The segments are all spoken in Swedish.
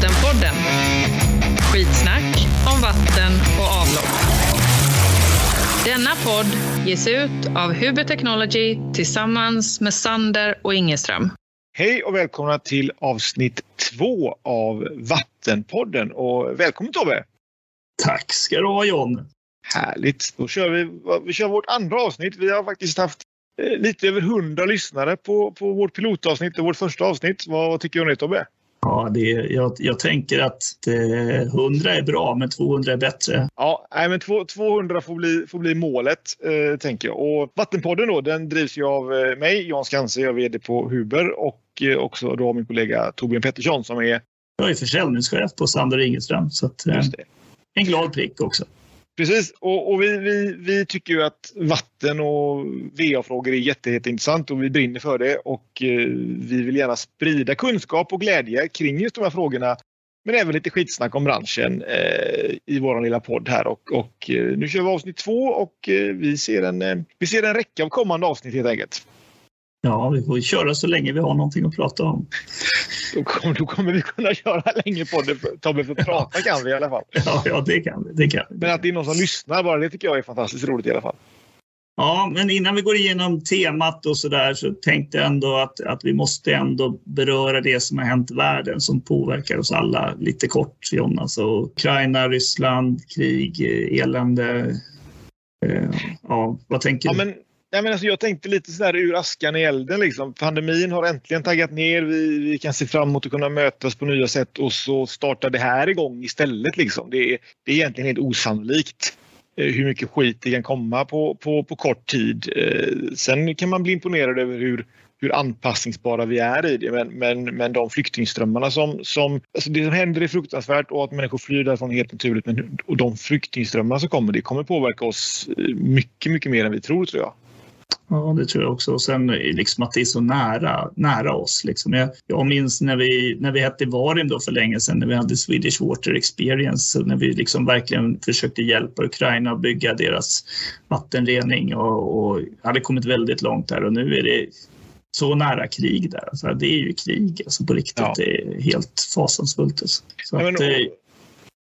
Vattenpodden. Skitsnack om vatten och avlopp. Denna podd ges ut av Huber Technology tillsammans med Sander och Ingeström. Hej och välkomna till avsnitt två av Vattenpodden. Och välkommen Tobbe! Tack ska du ha John! Härligt! Då kör vi, vi kör vårt andra avsnitt. Vi har faktiskt haft eh, lite över hundra lyssnare på, på vårt pilotavsnitt och vårt första avsnitt. Vad, vad tycker du om det Tobbe? Ja, det, jag, jag tänker att det, 100 är bra, men 200 är bättre. Ja, nej, men 200 får bli, får bli målet, eh, tänker jag. Och Vattenpodden då, den drivs ju av eh, mig, Jan Skanse, jag är VD på Huber och eh, också då min kollega Torbjörn Pettersson som är... Jag är försäljningschef på Sander Ingeström, så att, eh, en glad prick också. Precis, och, och vi, vi, vi, tycker ju att vatten och VA-frågor är jätteintressant och vi brinner för det och eh, vi vill gärna sprida kunskap och glädje kring just de här frågorna. Men även lite skitsnack om branschen eh, i vår lilla podd här och, och eh, nu kör vi avsnitt två och eh, vi, ser en, eh, vi ser en räcka av kommande avsnitt helt enkelt. Ja, vi får köra så länge vi har någonting att prata om. Då kommer, då kommer vi kunna köra länge på det. Tobbe, för prata kan vi i alla fall. Ja, ja det kan vi. Det kan vi. Men att det är någon som lyssnar bara, det tycker jag är fantastiskt roligt i alla fall. Ja, men innan vi går igenom temat och så där så tänkte jag ändå att, att vi måste ändå beröra det som har hänt i världen som påverkar oss alla lite kort, John. Alltså Ukraina, Ryssland, krig, elände. Eh, ja, vad tänker ja, du? Men Nej, men alltså jag tänkte lite sådär ur askan i elden. Liksom. Pandemin har äntligen taggat ner. Vi, vi kan se fram emot att kunna mötas på nya sätt och så startar det här igång istället. Liksom. Det, är, det är egentligen helt osannolikt eh, hur mycket skit det kan komma på, på, på kort tid. Eh, sen kan man bli imponerad över hur, hur anpassningsbara vi är i det. Men, men, men de flyktingströmmarna som, som... Alltså det som händer är fruktansvärt och att människor flyr därifrån är helt naturligt. Men, och de flyktingströmmar som kommer, det kommer påverka oss eh, mycket, mycket mer än vi tror, tror jag. Ja, det tror jag också. Och sen liksom att det är så nära, nära oss. Liksom. Jag, jag minns när vi, när vi hette Varim då för länge sedan, när vi hade Swedish Water Experience, när vi liksom verkligen försökte hjälpa Ukraina att bygga deras vattenrening och, och hade kommit väldigt långt där. Och nu är det så nära krig där. Alltså, det är ju krig alltså, på riktigt. Ja. Det är helt fasansfullt. Alltså. Så ja, att,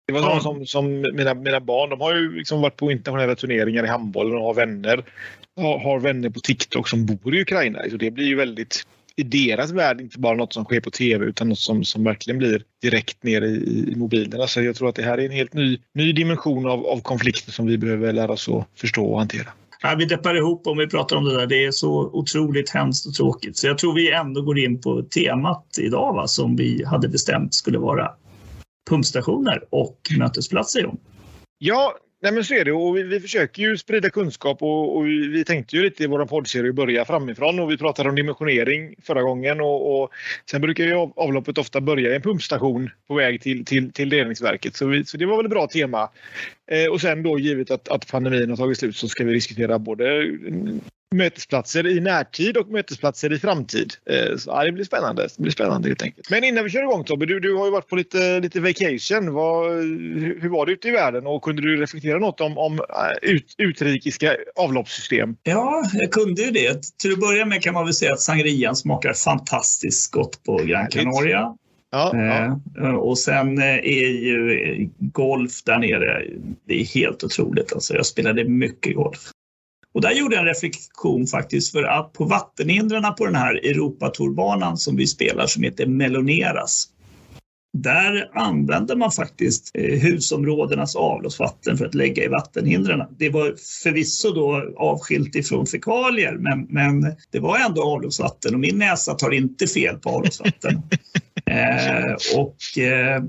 det var ja. som, som mina, mina barn, de har ju liksom varit på internationella turneringar i handbollen och har vänner har vänner på TikTok som bor i Ukraina. Så det blir ju väldigt i deras värld inte bara något som sker på tv utan något som, som verkligen blir direkt ner i, i mobilerna. Så jag tror att det här är en helt ny, ny dimension av, av konflikter som vi behöver lära oss att förstå och hantera. Ja, vi deppar ihop om vi pratar om det där. Det är så otroligt hemskt och tråkigt. Så jag tror vi ändå går in på temat idag va, som vi hade bestämt skulle vara pumpstationer och mötesplatser. Ja, Nej men så är det och vi, vi försöker ju sprida kunskap och, och vi, vi, tänkte ju lite i vår poddserie börja framifrån och vi pratade om dimensionering förra gången och, och sen brukar ju avloppet ofta börja i en pumpstation på väg till, till, till reningsverket så, vi, så det var väl ett bra tema. Eh, och sen då givet att, att pandemin har tagit slut så ska vi diskutera både mm, mötesplatser i närtid och mötesplatser i framtid. Eh, så, ja, det blir spännande. Det blir spännande helt enkelt. Men innan vi kör igång Tobbe, du, du har ju varit på lite, lite vacation. Var, hur var det ute i världen och kunde du reflektera något om, om eh, ut, utrikiska avloppssystem? Ja, jag kunde ju det. Till att börja med kan man väl säga att sangrian smakar fantastiskt gott på Gran Canaria. Ja, ja. Eh, och sen är ju golf där nere, det är helt otroligt. Alltså, jag spelade mycket golf. Och där gjorde jag en reflektion faktiskt för att på vattenhindrarna på den här Europatourbanan som vi spelar som heter Meloneras där använder man faktiskt eh, husområdenas avloppsvatten för att lägga i vattenhindren. Det var förvisso då avskilt ifrån fekalier, men, men det var ändå avloppsvatten och min näsa tar inte fel på avloppsvatten. eh, och eh,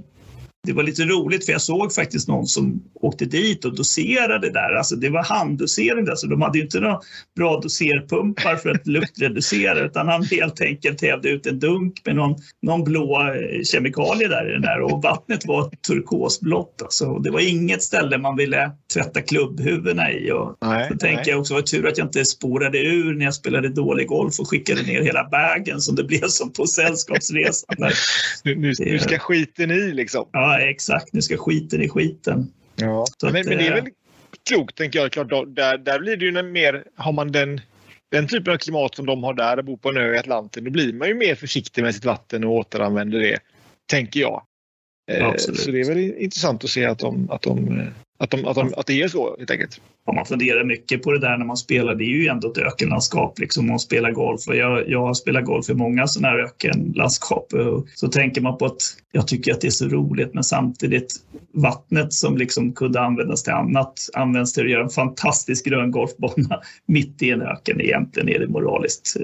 det var lite roligt för jag såg faktiskt någon som åkte dit och doserade där. Alltså det var handdosering där, så de hade inte några bra doserpumpar för att luktreducera utan han helt enkelt hävde ut en dunk med någon, någon blå eh, kemikalie där i den där och vattnet var turkosblått. Alltså. Det var inget ställe man ville tvätta klubbhuvudena i. Och nej, så tänker jag också, var tur att jag inte spårade ur när jag spelade dålig golf och skickade ner hela bagen som det blev som på sällskapsresan. nu, nu, nu ska skiten i liksom. Ja, exakt. Nu ska skiten i skiten. Ja. Men, att, men, det är väl klokt, tänker jag. Klart, där, där blir det ju mer, har man den, den typen av klimat som de har där, bor på en ö i Atlanten, då blir man ju mer försiktig med sitt vatten och återanvänder det, tänker jag. Eh, så det är väl intressant att se att, de, att, de, att, de, att, de, att det är så helt enkelt. Ja, man funderar mycket på det där när man spelar. Det är ju ändå ett ökenlandskap liksom, man spelar golf. Och jag, jag har spelat golf i många sådana här ökenlandskap. Så tänker man på att jag tycker att det är så roligt men samtidigt vattnet som liksom kunde användas till annat används till att göra en fantastisk grön golfbana mitt i en öken. Egentligen är det moraliskt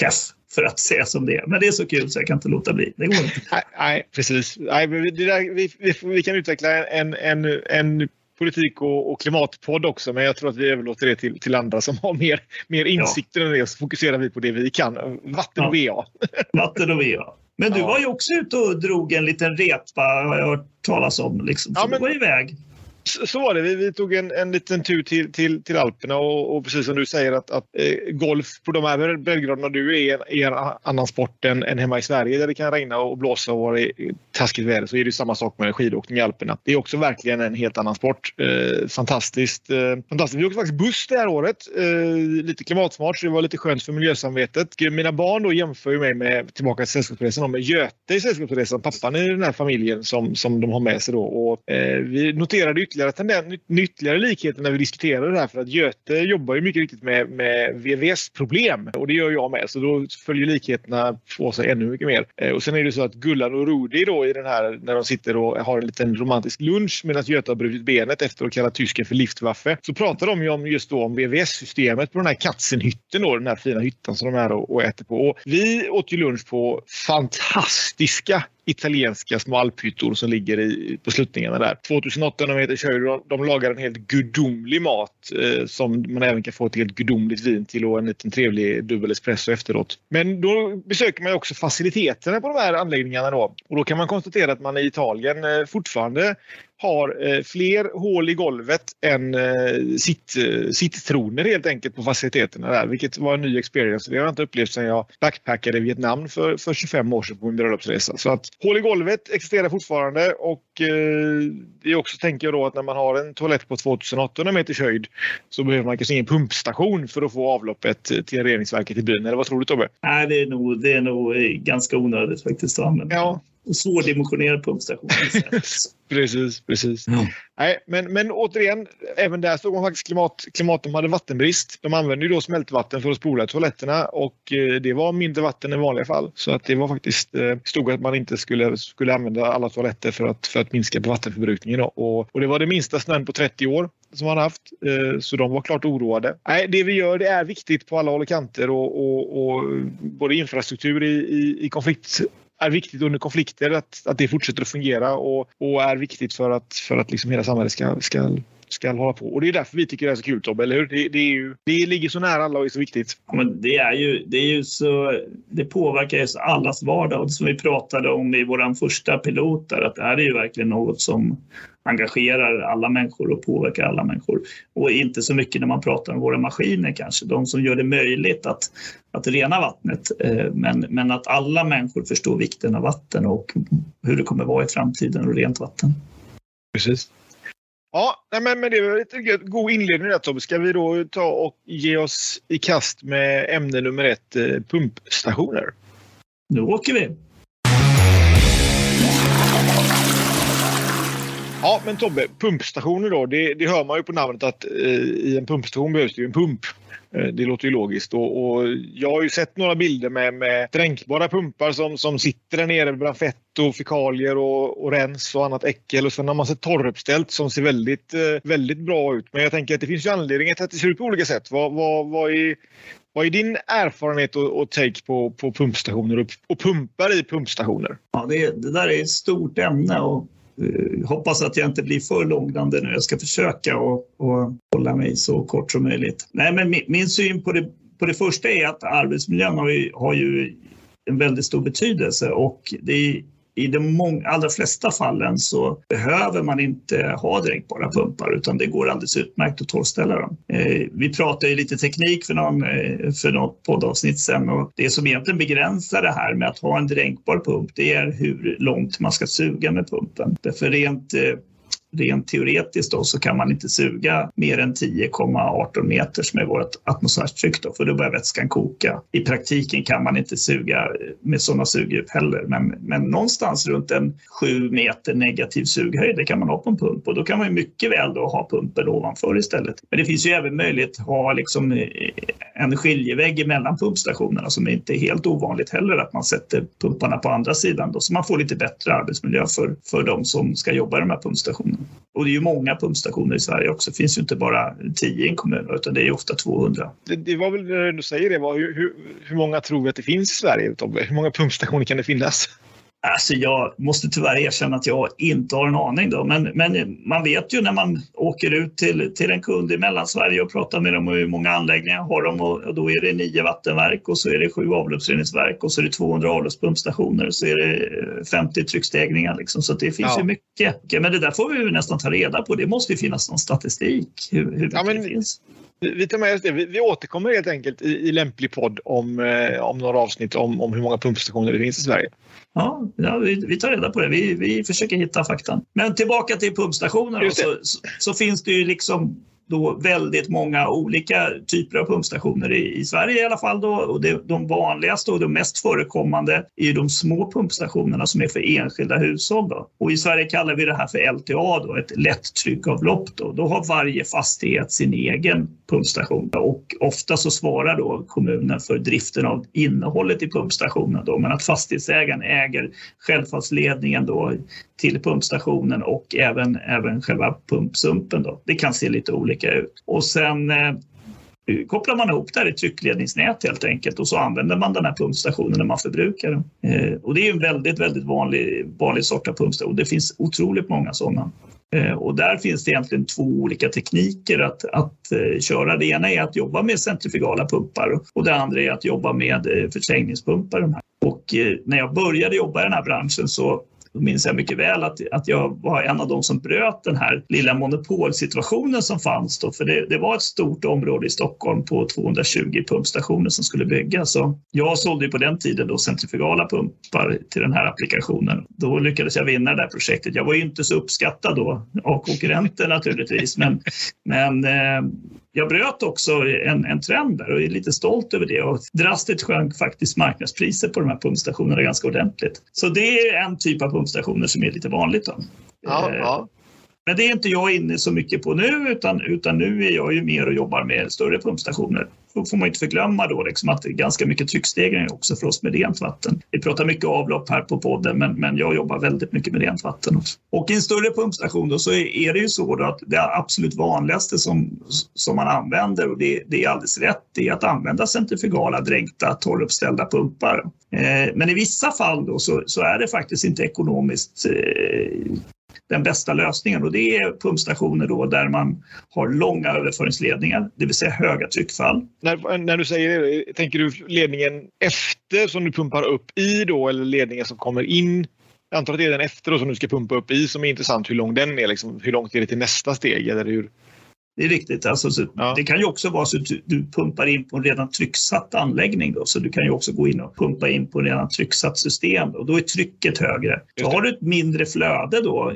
keff för att säga som det är. Men det är så kul så jag kan inte låta bli. Det går inte. Nej, nej precis. Nej, där, vi, vi, vi, kan utveckla en, en, en politik och, och, klimatpodd också, men jag tror att vi överlåter det till, till andra som har mer, mer insikter ja. än det. Så fokuserar vi på det vi kan. Vatten och VA. Vatten och VA. Men du ja. var ju också ute och drog en liten repa, har jag hört talas om. Liksom. Så ja, men, du var iväg så var det. Vi, vi tog en, en liten tur till, till, till Alperna och, och precis som du säger att, att eh, golf på de här breddgraderna du är, är en annan sport än, än hemma i Sverige där det kan regna och blåsa och vara taskigt väder så är det samma sak med skidåkning i Alperna. Det är också verkligen en helt annan sport. Eh, fantastiskt. Eh, fantastiskt. Vi åkte faktiskt buss det här året. Eh, lite klimatsmart så det var lite skönt för miljösamvetet. Mina barn då jämför ju mig med tillbaka till Sällskapsresan med Göte i Sällskapsresan, pappan i den här familjen som, som de har med sig då. Och, eh, vi noterade ytterligare ytterligare, tenden, ytterligare likheter när vi diskuterar det här. För att Göte jobbar ju mycket riktigt med, med VVS-problem och det gör jag med. Så då följer likheterna på sig ännu mycket mer. Eh, och sen är det så att Gullan och Rudi då i den här när de sitter och har en liten romantisk lunch medan Göte har brutit benet efter att kalla tysken för Liftwaffe. Så pratar de ju om just då om VVS-systemet på den här Katzenhytten då, den här fina hyttan som de är och, och äter på. Och vi åt ju lunch på fantastiska italienska små alphyttor som ligger i, på sluttningarna där. 2800 meter körde de, de lagar en helt gudomlig mat eh, som man även kan få ett helt gudomligt vin till och en liten trevlig dubbel espresso efteråt. Men då besöker man också faciliteterna på de här anläggningarna då. Och då kan man konstatera att man i Italien eh, fortfarande har eh, fler hål i golvet än eh, sitt, eh, sitttroner helt enkelt på faciliteterna där, vilket var en ny experience. Det har jag inte upplevt sedan jag backpackade i Vietnam för, för 25 år sedan på min bröllopsresa. Så att hål i golvet existerar fortfarande och det är också, tänker jag då, att när man har en toalett på 2800 meters höjd så behöver man kanske ingen pumpstation för att få avloppet till reningsverket i byn. Eller vad tror du Tobbe? Nej, det är nog, det är nog ganska onödigt faktiskt att använda. Ja, svårdimensionerad pumpstation. precis, precis. Ja. Nej, men, men återigen, även där såg man faktiskt klimat, klimaten hade vattenbrist. De använde ju då smältvatten för att spola toaletterna och eh, det var mindre vatten än vanliga fall. Så att det var faktiskt, eh, stod att man inte skulle, skulle använda alla toaletter för att, för att minska på vattenförbrukningen. Och, och det var det minsta snön på 30 år som man haft. Eh, så de var klart oroade. Nej, det vi gör det är viktigt på alla håll och kanter och, och, och både infrastruktur i, i, i konflikt är viktigt under konflikter att, att det fortsätter att fungera och, och är viktigt för att, för att liksom hela samhället ska, ska ska hålla på. Och det är därför vi tycker det är så kul Tobbe, eller hur? Det, det, är ju, det ligger så nära alla och är så viktigt. Men det, är ju, det, är ju så, det påverkar ju allas vardag. Och som vi pratade om i vår första pilot, där, att det här är ju verkligen något som engagerar alla människor och påverkar alla människor. Och inte så mycket när man pratar om våra maskiner kanske, de som gör det möjligt att, att rena vattnet. Eh, men, men att alla människor förstår vikten av vatten och hur det kommer vara i framtiden och rent vatten. Precis. Ja, men, men det var lite god inledning där Tobbe. Ska vi då ta och ge oss i kast med ämne nummer ett, eh, pumpstationer? Nu åker vi! Ja, men Tobbe, pumpstationer då. Det, det hör man ju på namnet att eh, i en pumpstation behövs det ju en pump. Eh, det låter ju logiskt. Och, och, jag har ju sett några bilder med, med dränkbara pumpar som, som sitter där nere bland fett och fekalier och, och rens och annat äckel. Och sen har man sett torruppställt som ser väldigt, eh, väldigt bra ut. Men jag tänker att det finns ju anledningar till att det ser ut på olika sätt. Vad, vad, vad, är, vad är din erfarenhet och, och take på, på pumpstationer och, och pumpar i pumpstationer? Ja, det, det där är ett stort ämne. Och Eh, hoppas att jag inte blir för långrandig nu. Jag ska försöka och, och hålla mig så kort som möjligt. Nej, men min, min syn på det, på det första är att arbetsmiljön har ju, har ju en väldigt stor betydelse och det är i de allra flesta fallen så behöver man inte ha dränkbara pumpar utan det går alldeles utmärkt att torrställa dem. Eh, vi pratade ju lite teknik för, någon, eh, för något poddavsnitt sen och det som egentligen begränsar det här med att ha en dränkbar pump det är hur långt man ska suga med pumpen. Därför rent eh, rent teoretiskt då, så kan man inte suga mer än 10,18 meter som är vårt atmosfärstryck då, för då börjar vätskan koka. I praktiken kan man inte suga med sådana sugdjup heller, men, men någonstans runt en 7 meter negativ sughöjd, det kan man ha på en pump och då kan man ju mycket väl då ha pumpen ovanför istället. Men det finns ju även möjlighet att ha liksom eh, en skiljevägg mellan pumpstationerna som inte är helt ovanligt heller, att man sätter pumparna på andra sidan då, så man får lite bättre arbetsmiljö för, för de som ska jobba i de här pumpstationerna. Och det är ju många pumpstationer i Sverige också. Det finns ju inte bara 10 i en kommun utan det är ofta 200. Det, det var väl när du säger det, var, hur, hur, hur många tror vi att det finns i Sverige Tobbe? Hur många pumpstationer kan det finnas? Alltså jag måste tyvärr erkänna att jag inte har en aning. Då. Men, men man vet ju när man åker ut till, till en kund i Mellansverige och pratar med dem och hur många anläggningar har de och, då är det nio vattenverk och så är det sju avloppsreningsverk och så är det 200 avloppspumpstationer och så är det 50 tryckstegningar. Liksom. Så det finns ja. ju mycket. Men det där får vi nästan ta reda på. Det måste ju finnas någon statistik hur, hur mycket ja, men... det finns. Vi tar med oss det. Vi, vi återkommer helt enkelt i, i lämplig podd om, eh, om några avsnitt om, om hur många pumpstationer det finns i Sverige. Ja, ja vi, vi, tar reda på det. Vi, vi försöker hitta fakta. Men tillbaka till pumpstationer. Så, så, så, finns det ju liksom då väldigt många olika typer av pumpstationer i, i Sverige i alla fall. Då, och det, de vanligaste och de mest förekommande är de små pumpstationerna som är för enskilda hushåll. Då. Och I Sverige kallar vi det här för LTA, då, ett lättryckavlopp. Då. då har varje fastighet sin egen pumpstation och ofta så svarar då kommunen för driften av innehållet i pumpstationen. Då, men att fastighetsägaren äger självfallsledningen då till pumpstationen och även, även själva pumpsumpen. Då. Det kan se lite olika ut. Och sen eh, kopplar man ihop det här i tryckledningsnät helt enkelt och så använder man den här pumpstationen när man förbrukar den. Eh, och det är en väldigt, väldigt vanlig, vanlig sort av pumpstation. Det finns otroligt många sådana. Eh, och där finns det egentligen två olika tekniker att, att eh, köra. Det ena är att jobba med centrifugala pumpar och det andra är att jobba med eh, förträngningspumpar. Och när jag började jobba i den här branschen så då minns jag mycket väl att, att jag var en av de som bröt den här lilla monopolsituationen som fanns då, för det, det var ett stort område i Stockholm på 220 pumpstationer som skulle byggas. Så jag sålde på den tiden då centrifugala pumpar till den här applikationen. Då lyckades jag vinna det här projektet. Jag var ju inte så uppskattad då av konkurrenter naturligtvis, men, men eh, jag bröt också en, en trend där och är lite stolt över det. Och drastiskt sjönk faktiskt marknadspriset på de här pumpstationerna ganska ordentligt. Så det är en typ av pumpstationer som är lite vanligt. Då. Ja, ja. Men det är inte jag inne så mycket på nu, utan, utan nu är jag ju mer och jobbar med större pumpstationer. Då får man inte förglömma då liksom att det är ganska mycket tryckstegring också för oss med rent vatten. Vi pratar mycket avlopp här på podden, men, men jag jobbar väldigt mycket med rent vatten. Också. Och i en större pumpstation då så är det ju så att det absolut vanligaste som, som man använder, och det, det är alldeles rätt, det är att använda centrifugala dränkta torruppställda pumpar. Eh, men i vissa fall då så, så, är det faktiskt inte ekonomiskt eh, den bästa lösningen och det är pumpstationer då där man har långa överföringsledningar, det vill säga höga tryckfall. När, när du säger det, tänker du ledningen efter som du pumpar upp i då eller ledningen som kommer in? Jag antar att det är den efter då som du ska pumpa upp i som är intressant hur lång den är. Liksom, hur långt är det till nästa steg? Eller hur? Det är riktigt. Alltså, ja. Det kan ju också vara så att du, du, pumpar in på en redan trycksatt anläggning. Då, så du kan ju också gå in och pumpa in på en redan trycksatt system och då är trycket högre. Så har du ett mindre flöde då,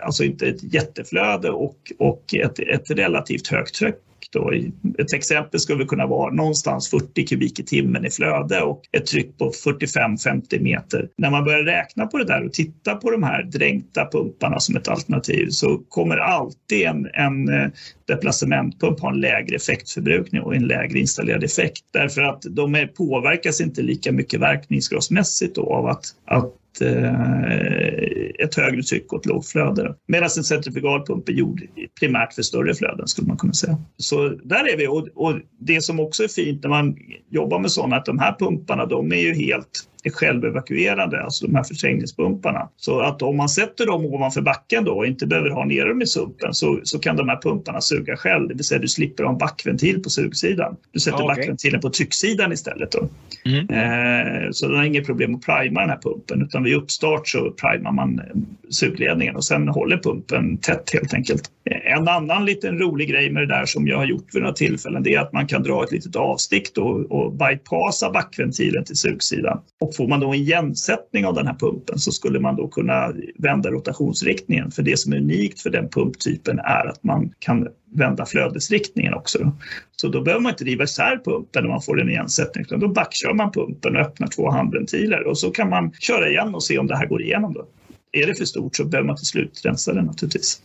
alltså inte ett jätteflöde och, och ett, ett relativt högt tryck då. Ett exempel skulle kunna vara någonstans 40 kubik i timmen i flöde och ett tryck på 45-50 meter. När man börjar räkna på det där och titta på de här dränkta pumparna som ett alternativ så kommer alltid en, en eh, deplacementpump ha en lägre effektförbrukning och en lägre installerad effekt därför att de är, påverkas inte lika mycket verkningsgradsmässigt av att, att Eh, ett högre tryck och ett lågt flöde. Medan en centrifugalpump är gjord primärt för större flöden skulle man kunna säga. Så där är vi och, och det som också är fint när man jobbar med sådana att de här pumparna de är ju helt är självevakuerande, alltså de här förträngningspumparna. Så att om man sätter dem ovanför backen då och inte behöver ha ner dem i sumpen så, så kan de här pumparna suga själv, det vill säga du slipper ha en backventil på sugsidan. Du sätter okay. backventilen på trycksidan istället. Då. Mm. Eh, så det är inget problem att prima den här pumpen utan vid uppstart så primar man eh, sugledningen och sen håller pumpen tätt helt enkelt. En annan liten rolig grej med det där som jag har gjort vid några tillfällen det är att man kan dra ett litet avstick då och bypassa backventilen till sugsidan och får man då en igensättning av den här pumpen så skulle man då kunna vända rotationsriktningen. För det som är unikt för den pumptypen är att man kan vända flödesriktningen också. Så då behöver man inte riva isär pumpen när man får en igensättning utan då backkör man pumpen och öppnar två handventiler och så kan man köra igen och se om det här går igenom. Då. Är det för stort så behöver man till slut rensa den naturligtvis.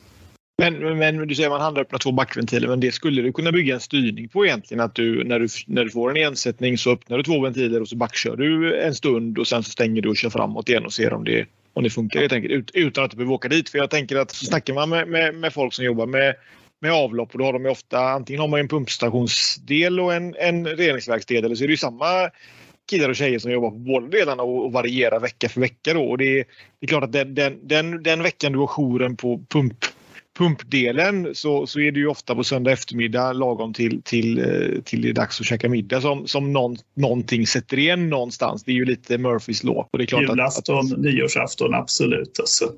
Men, men du säger att man handöppnar två backventiler, men det skulle du kunna bygga en styrning på egentligen. Att du när, du, när du får en igensättning så öppnar du två ventiler och så backkör du en stund och sen så stänger du och kör framåt igen och ser om det, om det funkar helt enkelt. utan att du behöver åka dit. För jag tänker att så snackar man med, med, med folk som jobbar med med avlopp och då har de ofta antingen har man en pumpstationsdel och en, en reningsverksdel eller så är det ju samma killar och tjejer som jobbar på båda delarna och, och varierar vecka för vecka. Då. Och det, är, det är klart att den, den, den, den veckan du har jouren på pump pumpdelen så, så är det ju ofta på söndag eftermiddag lagom till, till, eh, till det är dags att käka middag som, som någon, någonting sätter igen någonstans. Det är ju lite Murphys klart Julafton, att, att, nyårsafton, absolut. Alltså.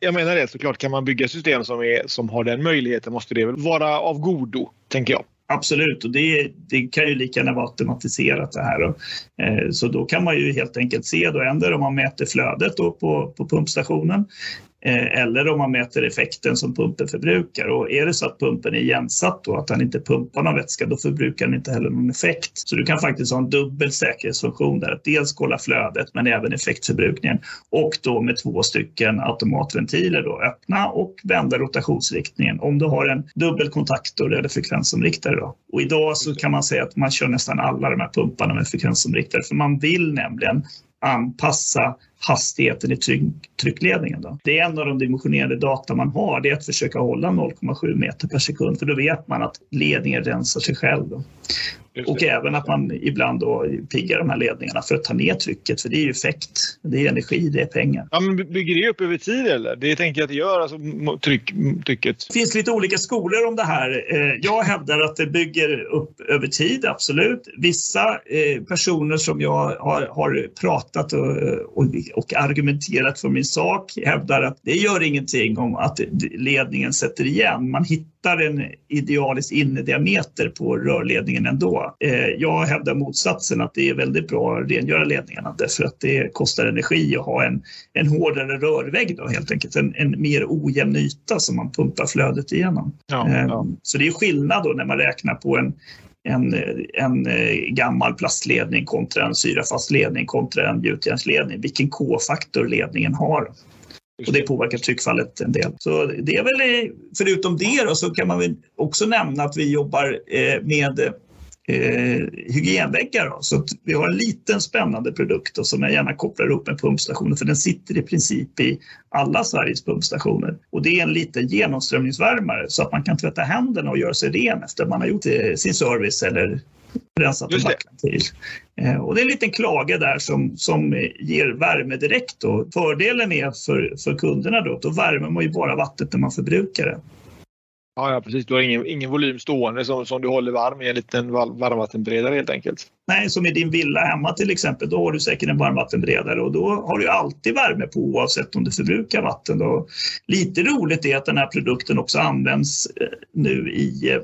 Jag menar det, såklart kan man bygga system som, är, som har den möjligheten måste det väl vara av godo, tänker jag. Absolut, och det, det, kan ju lika gärna vara automatiserat det här. Och, eh, så då kan man ju helt enkelt se då ändrar om man mäter flödet då på, på pumpstationen Eh, eller om man mäter effekten som pumpen förbrukar. Och är det så att pumpen är igensatt och att den inte pumpar någon vätska, då förbrukar den inte heller någon effekt. Så du kan faktiskt ha en dubbel säkerhetsfunktion där, att dels kolla flödet men även effektförbrukningen. Och då med två stycken automatventiler då, öppna och vända rotationsriktningen om du har en dubbel kontaktor eller frekvensomriktare. Då. Och idag så kan man säga att man kör nästan alla de här pumparna med frekvensomriktare, för man vill nämligen anpassa hastigheten i tryck, tryckledningen. Då. Det är en av de dimensionerade data man har, det är att försöka hålla 0,7 meter per sekund för då vet man att ledningen rensar sig själv. Då. Och även att man ibland då piggar de här ledningarna för att ta ner trycket, för det är ju effekt, det är energi, det är pengar. Ja, men bygger det upp över tid eller? Det tänker jag att det gör, alltså tryck, trycket. Det finns lite olika skolor om det här. Eh, jag hävdar att det bygger upp över tid, absolut. Vissa eh, personer som jag har, pratat och, argumenterat för min sak hävdar att det gör ingenting om att ledningen sätter igen. Man hittar en idealisk innediameter på rörledningen ändå. Eh, jag hävdar motsatsen att det är väldigt bra att rengöra ledningarna därför att det kostar energi att ha en, en hårdare rörvägg då helt enkelt. En, en mer ojämn yta som man pumpar flödet igenom. Ja, ja. Eh, så det är skillnad då när man räknar på en en, en eh, gammal plastledning kontra en syrafast ledning kontra en gjutjärnsledning. Vilken K-faktor ledningen har. Och det påverkar tryckfallet en del. Så det är väl, eh, förutom det då, så kan man väl också nämna att vi jobbar eh, med eh, hygienväggar. Då. Så vi har en liten spännande produkt då, som jag gärna kopplar ihop med pumpstationen för den sitter i princip i alla Sveriges pumpstationer. Och det är en liten genomströmningsvärmare så att man kan tvätta händerna och göra sig ren efter man har gjort eh, sin service eller rensat en backventil. Eh, och det är en liten klage där som, som ger värme direkt. Då. Fördelen är för, för kunderna då, då värmer man ju bara vattnet när man förbrukar det. Ja, ja, precis. Du har ingen, ingen volym stående som, som du håller varm i en liten varmvattenberedare helt enkelt. Nej, som i din villa hemma till exempel. Då har du säkert en varmvattenberedare och då har du alltid värme på oavsett om du förbrukar vatten. Då. Lite roligt är att den här produkten också används eh, nu i eh,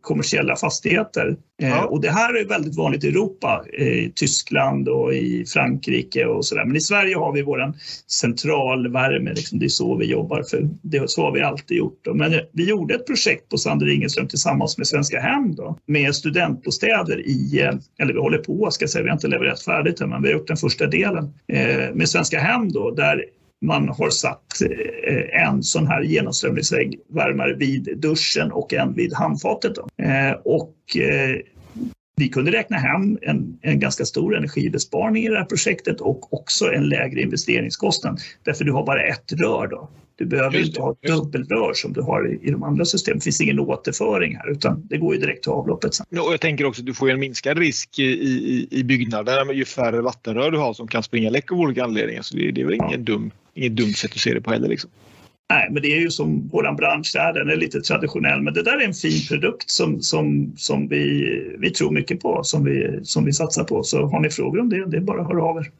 kommersiella fastigheter. Eh, ja. Och det här är väldigt vanligt i Europa, i Tyskland och i Frankrike och sådär. Men i Sverige har vi vår centralvärme, liksom det är så vi jobbar, för det, så har vi alltid gjort. Då. Men vi gjorde ett projekt på Sander Ingelström tillsammans med Svenska Hem då, med studentbostäder i, eller vi håller på ska säga, vi har inte levererat färdigt än, men vi har gjort den första delen eh, med Svenska Hem då, där man har satt eh, en sån här genomströmningsväggvärmare vid duschen och en vid handfatet. Då. Eh, och eh, vi kunde räkna hem en, en ganska stor energibesparing i det här projektet och också en lägre investeringskostnad. Därför du har bara ett rör. Då. Du behöver inte ha ett dubbelrör som du har i, i de andra systemen. Det finns ingen återföring här utan det går ju direkt till avloppet. Sen. Ja, och jag tänker också att du får en minskad risk i, i, i byggnaden ju färre vattenrör du har som kan springa läck av olika anledningar. Så det, det är väl ja. ingen dum, inget dumt sätt att se det på heller. Liksom. Nej, men det är ju som vår bransch är, den är lite traditionell. Men det där är en fin produkt som, som, som vi, vi tror mycket på, som vi, som vi satsar på. Så har ni frågor om det, det är bara att höra av er.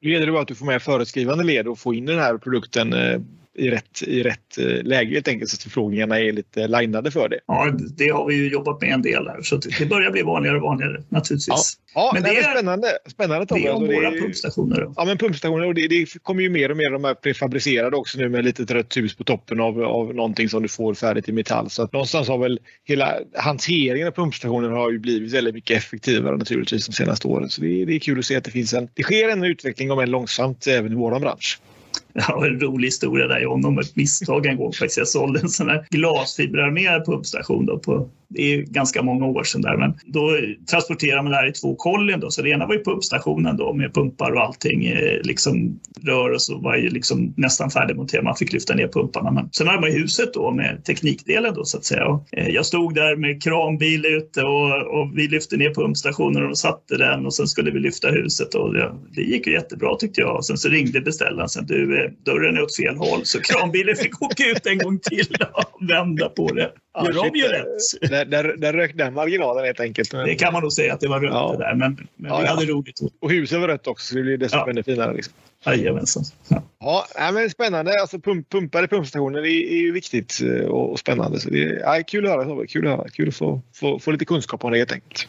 Nu gäller det bara att du får med föreskrivande led och få in den här produkten eh, i rätt, i rätt eh, läge helt enkelt så att förfrågningarna är lite linade för det. Ja, det har vi ju jobbat med en del här så det börjar bli vanligare och vanligare naturligtvis. Ja, ja men det är spännande. spännande Tom. Det är om alltså, våra pumpstationer. Ja, men pumpstationer och det, det, kommer ju mer och mer de här prefabricerade också nu med lite rött hus på toppen av, av någonting som du får färdigt i metall. Så att någonstans har väl hela hanteringen av pumpstationer har ju blivit väldigt mycket effektivare naturligtvis de senaste åren. Så det, det är kul att se att det finns en, det sker en utveckling om än långsamt även i vår bransch. Jag har en rolig historia där John om ett misstag en gång. Faktiskt. Jag sålde en sån här glasfiberarmerad pumpstation då på det är ganska många år sedan där, men då transporterade man det här i två kollin. Då. Så det ena var ju pumpstationen då med pumpar och allting, eh, liksom rör och så var ju liksom nästan färdigmonterat. Man fick lyfta ner pumparna. Men sen hade man ju huset då med teknikdelen då så att säga. Och eh, jag stod där med kranbil ute och, och vi lyfte ner pumpstationen och satte den och sen skulle vi lyfta huset och det, det gick ju jättebra tyckte jag. Och sen så ringde beställaren sen du, dörren är åt fel håll så kranbilen fick åka ut en gång till och vända på det. Gör de ju rätt där, där, där rök den marginalen helt enkelt. Det kan man nog säga att det var rött ja. det där, men, men ja, vi hade roligt. Och huset var rött också, så det blir dessutom ja. ännu finare. Liksom. Jajamensan. Ja. Ja, men spännande. Alltså, pump, pumpade pumpstationer är, är ju viktigt eh, och, och spännande. Så det är ja, kul att höra. Kul att, höra. Kul att få, få, få lite kunskap om det helt enkelt.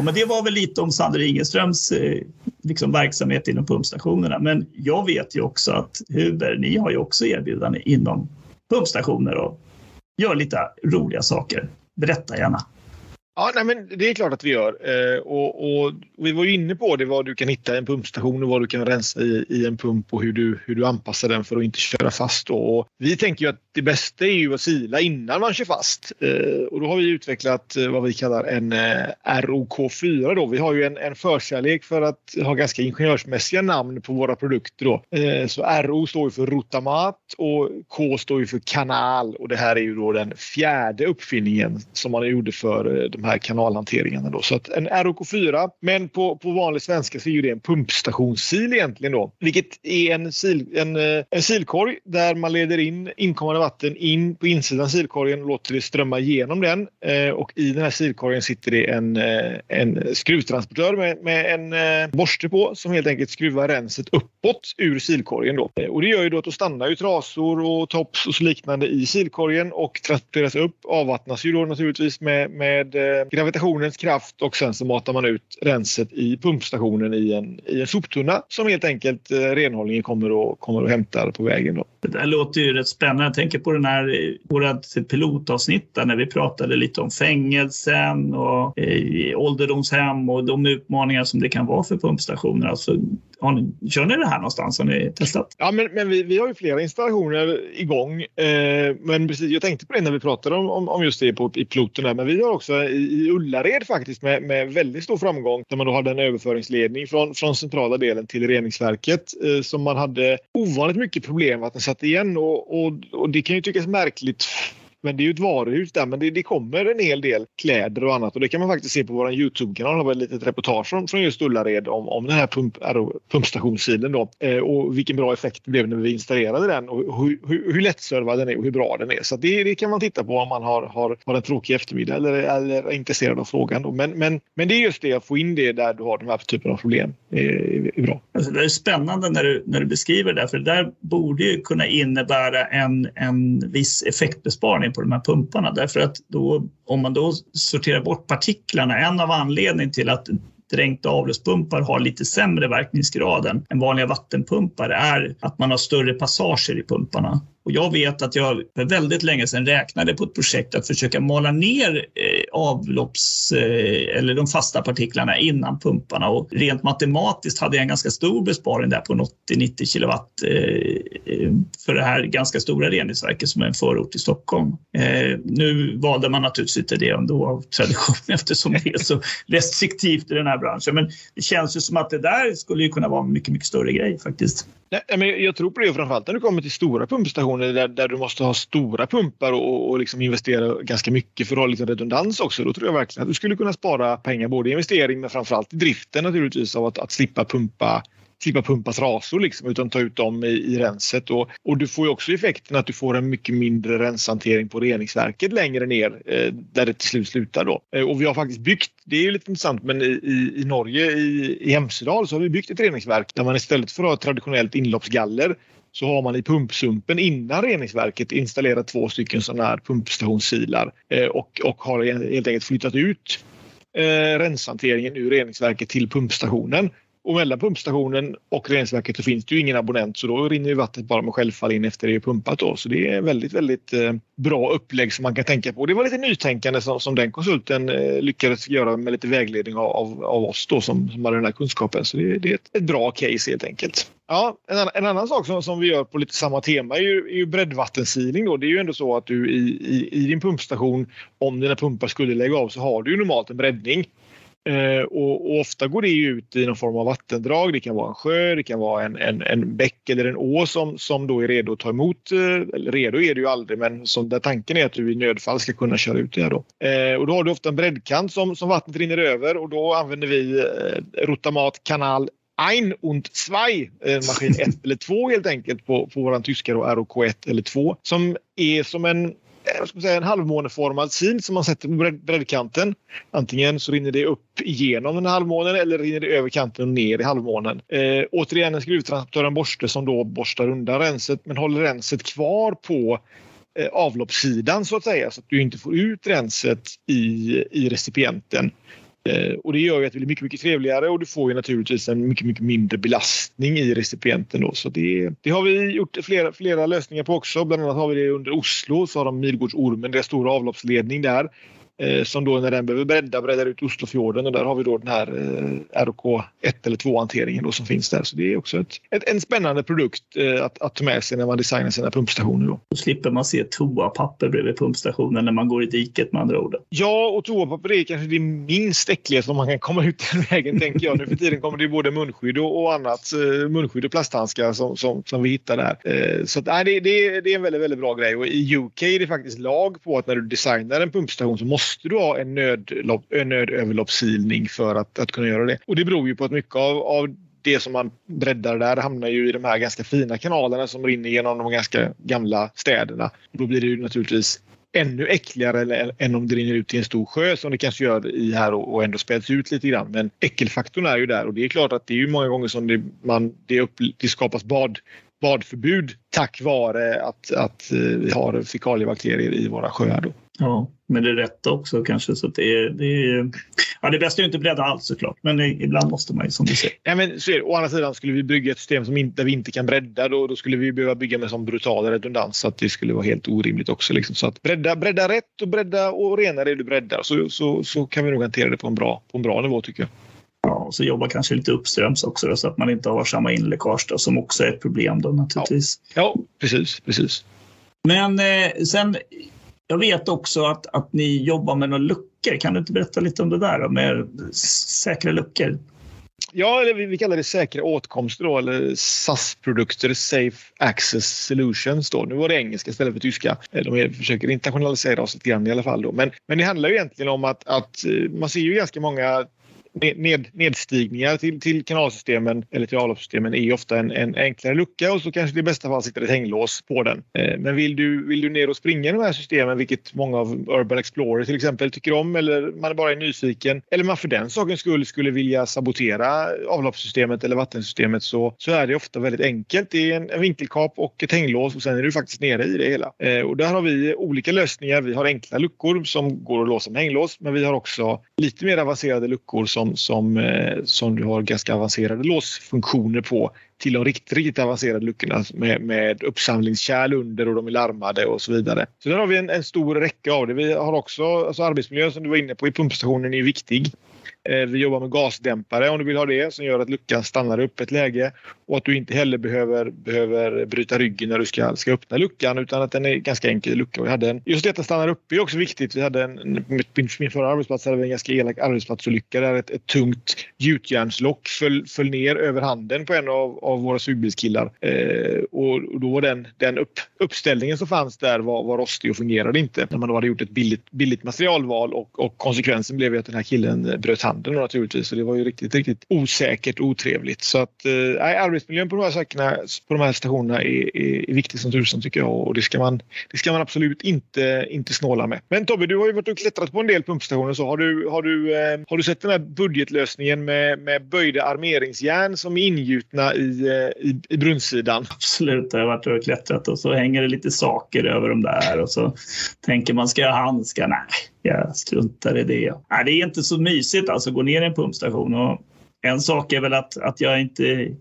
Ja, men det var väl lite om Sander Ingeströms eh, liksom verksamhet inom pumpstationerna. Men jag vet ju också att Huber, ni har ju också erbjudanden inom pumpstationer och gör lite roliga saker. Berätta gärna. Ja, nej, men det är klart att vi gör. Eh, och, och, vi var ju inne på det, vad du kan hitta i en pumpstation och vad du kan rensa i, i en pump och hur du, hur du anpassar den för att inte köra fast. Och vi tänker ju att det bästa är ju att sila innan man kör fast. Eh, och då har vi utvecklat eh, vad vi kallar en eh, ROK4. Då. Vi har ju en, en förkärlek för att ha ganska ingenjörsmässiga namn på våra produkter. Då. Eh, så RO står ju för rotamat och K står ju för kanal. Och det här är ju då den fjärde uppfinningen som man gjorde för eh, de här kanalhanteringen. Då. Så att en ROK4, men på, på vanlig svenska så är det en pumpstationssil egentligen då. Vilket är en, sil, en, eh, en silkorg där man leder in inkommande vatten in på insidan silkorgen och låter det strömma igenom den. Eh, och i den här silkorgen sitter det en, eh, en skruvtransportör med, med en eh, borste på som helt enkelt skruvar renset uppåt ur silkorgen. Då. Och det gör ju då att då stannar ju trasor och tops och så liknande i silkorgen och transporteras upp, avvattnas ju då naturligtvis med, med gravitationens kraft och sen så matar man ut renset i pumpstationen i en, i en soptunna som helt enkelt renhållningen kommer och, kommer och hämtar på vägen. Då. Det där låter ju rätt spännande. Jag tänker på den här, vårt pilotavsnitt där när vi pratade lite om fängelsen och eh, ålderdomshem och de utmaningar som det kan vara för pumpstationer. Alltså, har ni, kör ni det här någonstans? Har ni testat? Ja, men, men vi, vi har ju flera installationer igång. Eh, men precis, jag tänkte på det när vi pratade om, om, om just det på, i piloten. Där. Men vi har också i, i Ullared faktiskt med, med väldigt stor framgång där man då hade en överföringsledning från, från centrala delen till reningsverket eh, som man hade ovanligt mycket problem att den satt igen. Och, och, och det kan ju tyckas märkligt men det är ju ett varuhus där, men det, det, kommer en hel del kläder och annat och det kan man faktiskt se på vår Youtube-kanal. Det var ett litet reportage från, från just Ullared om, om den här pump, pumpstationssilen då eh, och vilken bra effekt det blev när vi installerade den och hur, hur, hur lättservad den är och hur bra den är. Så det, det, kan man titta på om man har, har, har en tråkig eftermiddag eller, eller är intresserad av frågan. Då. Men, men, men det är just det, att få in det där du har den här typen av problem är, är bra. Alltså det är spännande när du, när du beskriver det, för det där borde ju kunna innebära en, en viss effektbesparing på de här pumparna därför att då, om man då sorterar bort partiklarna, en av anledningarna till att dränkta avloppspumpar har lite sämre verkningsgrad än vanliga vattenpumpar är att man har större passager i pumparna. Och jag vet att jag för väldigt länge sedan räknade på ett projekt att försöka mala ner eh, avlopps eh, eller de fasta partiklarna innan pumparna och rent matematiskt hade jag en ganska stor besparing där på 80-90 kilowatt eh, eh, för det här ganska stora reningsverket som är en förort i Stockholm. Eh, nu valde man naturligtvis inte det ändå av tradition eftersom det är så restriktivt i den här branschen. Men det känns ju som att det där skulle kunna vara en mycket, mycket större grej faktiskt. Nej, men jag tror på det framförallt när det kommer till stora pumpstationer där, där du måste ha stora pumpar och, och liksom investera ganska mycket för att ha lite redundans också. Då tror jag verkligen att du skulle kunna spara pengar både i investering men framförallt i driften naturligtvis av att, att slippa pumpa slippa pumpa trasor liksom, utan ta ut dem i, i renset. Och, och du får ju också effekten att du får en mycket mindre renshantering på reningsverket längre ner eh, där det till slut slutar. Då. Eh, och vi har faktiskt byggt, det är ju lite intressant, men i, i, i Norge, i, i Hemsedal, så har vi byggt ett reningsverk där man istället för att ha ett traditionellt inloppsgaller så har man i pumpsumpen innan reningsverket installerat två stycken sådana här pumpstationssilar eh, och, och har helt enkelt flyttat ut eh, renshanteringen ur reningsverket till pumpstationen. Och mellan pumpstationen och reningsverket så finns det ju ingen abonnent så då rinner ju vattnet bara med självfall in efter det är pumpat. Då. Så det är väldigt, väldigt eh, bra upplägg som man kan tänka på. Det var lite nytänkande som, som den konsulten eh, lyckades göra med lite vägledning av, av, av oss då, som, som hade den här kunskapen. Så det, det är ett, ett, bra case helt enkelt. Ja, en, annan, en annan sak som, som vi gör på lite samma tema är ju, är ju breddvattensilning. Då. Det är ju ändå så att du i, i, i din pumpstation, om dina pumpar skulle lägga av, så har du ju normalt en breddning. Eh, och, och, ofta går det ut i någon form av vattendrag. Det kan vara en sjö, det kan vara en, en, en bäck eller en å som, som då är redo att ta emot. Eh, redo är det ju aldrig, men som där tanken är att du i nödfall ska kunna köra ut det. Här då. Eh, och då har du ofta en breddkant som, som vattnet rinner över och då använder vi eh, Rotamat kanal ein und zwei, eh, maskin 1 eller 2 helt enkelt på, på vår tyska då, ROK1 eller 2 som är som en Eh, säga, en halvmåneformad sil som man sätter på breddkanten. Antingen så rinner det upp igenom den halvmånen eller rinner det över kanten och ner i halvmånen. Eh, återigen en skruvtransportör, en borste som då borstar undan renset men håller renset kvar på eh, avloppssidan så att säga så att du inte får ut renset i, i recipienten. Eh, och det gör ju att det blir mycket, mycket trevligare och du får ju naturligtvis en mycket, mycket mindre belastning i recipienten. Då. Så det, det har vi gjort flera, flera lösningar på också. Bland annat har vi det under Oslo så har de Midgårdsormen, deras stora avloppsledning där som då när den behöver bredda breddar ut Oslofjorden och där har vi då den här eh, RK 1 eller 2 hanteringen då som finns där. Så det är också ett, ett en spännande produkt eh, att, att ta med sig när man designar sina pumpstationer. Då. då slipper man se toapapper bredvid pumpstationen när man går i diket med andra ord. Ja, och toapapper är kanske det minst äckliga som man kan komma ut den vägen tänker jag. Nu för tiden kommer det både munskydd och, och annat. Eh, munskydd och plasthandskar som, som, som vi hittar där. Eh, så att, nej, det, det, det är en väldigt, väldigt bra grej och i UK är det faktiskt lag på att när du designar en pumpstation så måste måste du ha en, nödlopp, en nödöverloppssilning för att, att kunna göra det. Och det beror ju på att mycket av, av det som man breddar där hamnar ju i de här ganska fina kanalerna som rinner genom de ganska gamla städerna. Då blir det ju naturligtvis ännu äckligare än om det rinner ut i en stor sjö som det kanske gör i här och ändå späds ut lite grann. Men äckelfaktorn är ju där och det är klart att det är ju många gånger som det, man, det, upp, det skapas bad badförbud tack vare att, att eh, vi har fekaliebakterier i våra sjöar. Då. Ja, men det är rätt också kanske. Så det, är, det, är, ja, det bästa är ju inte bredda alls såklart, men ibland måste man ju som du säger. Ja, men så är det. Å andra sidan skulle vi bygga ett system som inte, där vi inte kan bredda då, då skulle vi behöva bygga med sån brutal redundans så att det skulle vara helt orimligt också. Liksom. Så att bredda, bredda rätt och bredda och rena det du breddar så, så, så kan vi nog hantera det på en bra, på en bra nivå tycker jag. Ja, och så jobba kanske lite uppströms också då, så att man inte har samma inläckage då, som också är ett problem då naturligtvis. Ja, ja precis, precis. Men eh, sen jag vet också att, att ni jobbar med några luckor. Kan du inte berätta lite om det där med säkra luckor? Ja, eller vi, kallar det säkra åtkomster då, eller SAS-produkter, Safe Access Solutions. Då. Nu var det engelska istället för tyska. Eh, de försöker internationalisera oss lite grann i alla fall. Då. Men, men det handlar ju egentligen om att, att eh, man ser ju ganska många ned, nedstigningar till, till kanalsystemen eller till avloppssystemen är ofta en, en, enklare lucka och så kanske det i bästa fall sitter ett hänglås på den. Eh, men vill du, vill du ner och springa i de här systemen, vilket många av Urban Explorer till exempel tycker om eller man bara är nyfiken eller man för den sakens skull skulle vilja sabotera avloppssystemet eller vattensystemet så, så är det ofta väldigt enkelt. Det är en, en vinkelkap och ett hänglås och sen är du faktiskt nere i det hela. Eh, och där har vi olika lösningar. Vi har enkla luckor som går att låsa med hänglås men vi har också lite mer avancerade luckor som som, som, eh, som du har ganska avancerade låsfunktioner på till de riktigt, riktigt avancerade luckorna med, med uppsamlingskärl under och de är larmade och så vidare. Så där har vi en, en stor räcka av det. Vi har också alltså arbetsmiljön som du var inne på i pumpstationen är viktig. Eh, vi jobbar med gasdämpare om du vill ha det som gör att luckan stannar upp ett läge och att du inte heller behöver, behöver bryta ryggen när du ska, ska öppna luckan utan att den är ganska enkel lucka. Vi hade en, just detta att den stannar upp är också viktigt. Vi hade en, min, min förra arbetsplats hade vi en ganska elak arbetsplatsolycka där ett, ett tungt gjutjärnslock föll, föll ner över handen på en av, av våra sugbilskillar. Eh, och, och, då var den, den upp, uppställningen som fanns där var, var rostig och fungerade inte när man då hade gjort ett billigt, billigt materialval och, och konsekvensen blev att den här killen bröt handen naturligtvis. Så det var ju riktigt, riktigt osäkert och otrevligt. Så att eh, arbetsmiljön på de här, sakerna, på de här stationerna är, är, är viktig som tusan tycker jag och det ska man, det ska man absolut inte, inte snåla med. Men Tobbe, du har ju varit och klättrat på en del pumpstationer. Så har, du, har, du, eh, har du sett den här budgetlösningen med, med böjda armeringsjärn som är ingjutna i, eh, i, i brunnsidan? Absolut, jag har varit och klättrat och så hänger det lite saker över dem där och så tänker man ska jag ha handskar? Nej, jag struntar i det. Nej, äh, det är inte så mysigt alltså att gå ner i en pumpstation. Och en sak är väl att, att jag inte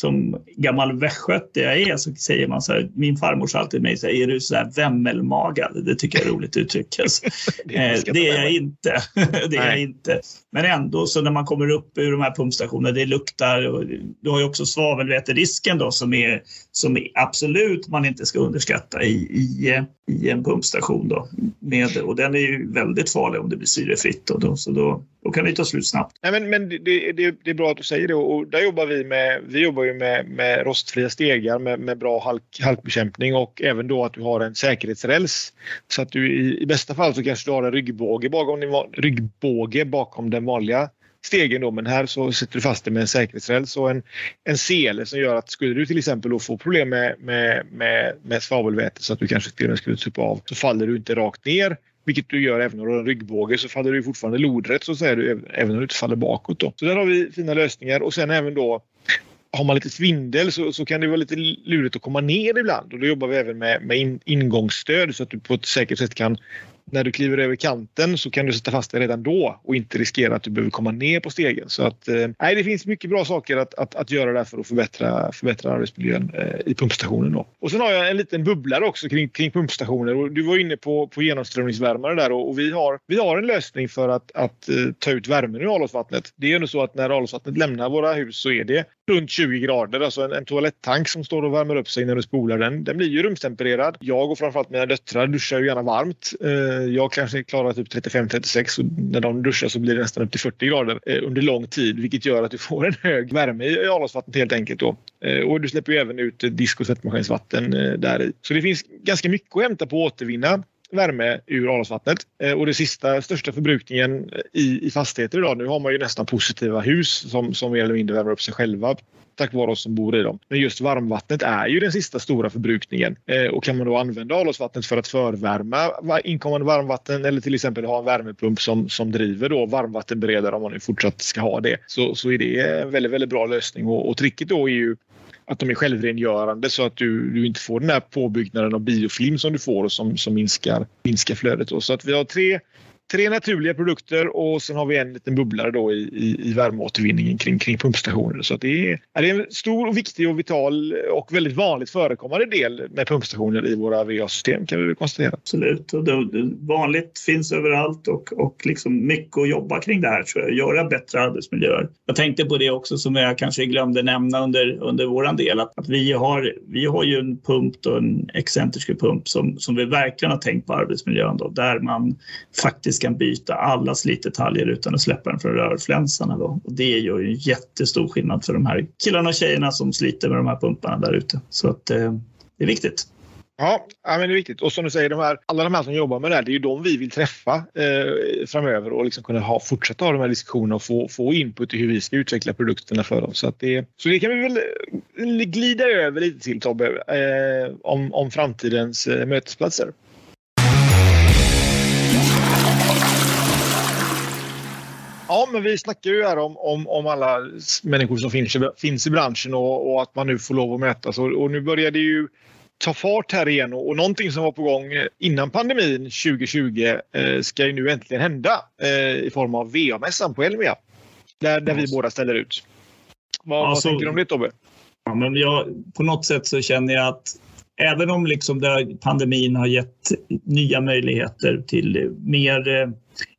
som gammal västgöte jag är så säger man så här, min farmor sa alltid till mig så här, är du så här vämmelmagad? Det tycker jag är roligt uttryck. Alltså. det, är det är jag inte. det är jag inte. Men ändå så när man kommer upp ur de här pumpstationerna, det luktar och du har ju också svavelväterisken då som är som är absolut man inte ska underskatta i, i, i en pumpstation då. Med, och den är ju väldigt farlig om det blir syrefritt då, så då, då kan det ta slut snabbt. Nej, men men det, det, det är bra att du säger det och där jobbar vi med, vi jobbar ju med, med rostfria stegar med, med bra halk, halkbekämpning och även då att du har en säkerhetsräls. Så att du i, i bästa fall så kanske du har en ryggbåge bakom, ryggbåge bakom den vanliga stegen då, men här så sätter du fast det med en säkerhetsräls och en, en sele som gör att skulle du till exempel då få problem med, med, med, med svavelväte så att du kanske till och med skulle tuppa av så faller du inte rakt ner vilket du gör även om du har en ryggbåge så faller du fortfarande lodrätt så säger du även om du inte faller bakåt. Då. Så där har vi fina lösningar och sen även då har man lite svindel så, så kan det vara lite lurigt att komma ner ibland. Och då jobbar vi även med, med in, ingångsstöd så att du på ett säkert sätt kan när du kliver över kanten så kan du sätta fast dig redan då och inte riskera att du behöver komma ner på stegen. Så att, eh, nej, det finns mycket bra saker att, att, att göra där för att förbättra, förbättra arbetsmiljön eh, i pumpstationen. Då. Och sen har jag en liten bubblare också kring, kring pumpstationer. Och du var inne på, på genomströmningsvärmare där och, och, vi, har, vi har en lösning för att, att eh, ta ut värmen ur avloppsvattnet. Det är ju så att när avloppsvattnet lämnar våra hus så är det runt 20 grader. Alltså en, en toalettank som står och värmer upp sig när du spolar den. Den blir ju rumstempererad. Jag och framförallt mina döttrar duschar ju gärna varmt. Eh, Eh, jag kanske klarar typ 35-36 och när de duschar så blir det nästan upp till 40 grader eh, under lång tid vilket gör att du får en hög värme i avloppsvattnet helt enkelt. Då. Eh, och du släpper ju även ut disk och tvättmaskinsvatten eh, där i. Så det finns ganska mycket att hämta på att återvinna värme ur avloppsvattnet. Eh, och det sista största förbrukningen eh, i, i fastigheter idag, nu har man ju nästan positiva hus som, som mer eller mindre värmer upp sig själva tack vare oss som bor i dem. Men just varmvattnet är ju den sista stora förbrukningen. Eh, och kan man då använda avloppsvattnet för att förvärma inkommande varmvatten eller till exempel ha en värmepump som, som driver då varmvattenberedare om man nu fortsatt ska ha det så, så är det en väldigt, väldigt bra lösning. Och, och tricket då är ju att de är självrengörande så att du, du inte får den här påbyggnaden av biofilm som du får och som, som minskar, minskar flödet. Då. Så att vi har tre tre naturliga produkter och sen har vi en liten bubblare då i, i, i värmeåtervinningen kring, kring pumpstationer. Så det är, är en stor, och viktig och vital och väldigt vanligt förekommande del med pumpstationer i våra VA-system kan vi väl konstatera. Absolut, och det, det, vanligt finns överallt och, och liksom mycket att jobba kring det här tror jag, göra bättre arbetsmiljöer. Jag tänkte på det också som jag kanske glömde nämna under, under våran del att, att vi, har, vi har ju en pump och en excentrisk pump som, som vi verkligen har tänkt på arbetsmiljön då, där man faktiskt kan byta alla slitdetaljer utan att släppa den från rörflänsarna. Då. Och det gör ju en jättestor skillnad för de här killarna och tjejerna som sliter med de här pumparna där ute. Så att, eh, det är viktigt. Ja, men det är viktigt. Och som du säger, de här, alla de här som jobbar med det här, det är ju de vi vill träffa eh, framöver och liksom kunna ha, fortsätta ha de här diskussionerna och få, få input i hur vi ska utveckla produkterna för dem. Så, att det, så det kan vi väl eh, glida över lite till Tobbe, eh, om, om framtidens eh, mötesplatser. Ja, men vi snackar ju här om, om, om alla människor som finns, finns i branschen och, och, att man nu får lov att mötas. Och, och nu börjar det ju ta fart här igen och, och någonting som var på gång innan pandemin 2020 eh, ska ju nu äntligen hända eh, i form av VA-mässan på Elmia. Där, där vi båda ställer ut. Vad, alltså, vad tänker du om det Tobbe? Ja, men jag, på något sätt så känner jag att även om liksom pandemin har gett nya möjligheter till mer eh,